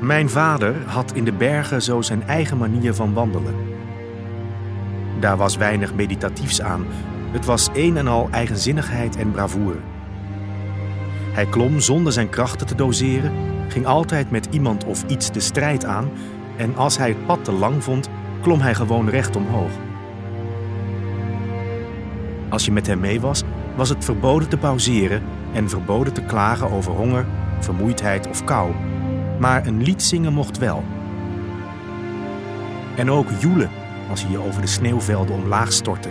Mijn vader had in de bergen zo zijn eigen manier van wandelen. Daar was weinig meditatiefs aan. Het was een en al eigenzinnigheid en bravoure. Hij klom zonder zijn krachten te doseren, ging altijd met iemand of iets de strijd aan en als hij het pad te lang vond, klom hij gewoon recht omhoog. Als je met hem mee was, was het verboden te pauzeren en verboden te klagen over honger, vermoeidheid of kou. Maar een lied zingen mocht wel. En ook joelen als je je over de sneeuwvelden omlaag stortte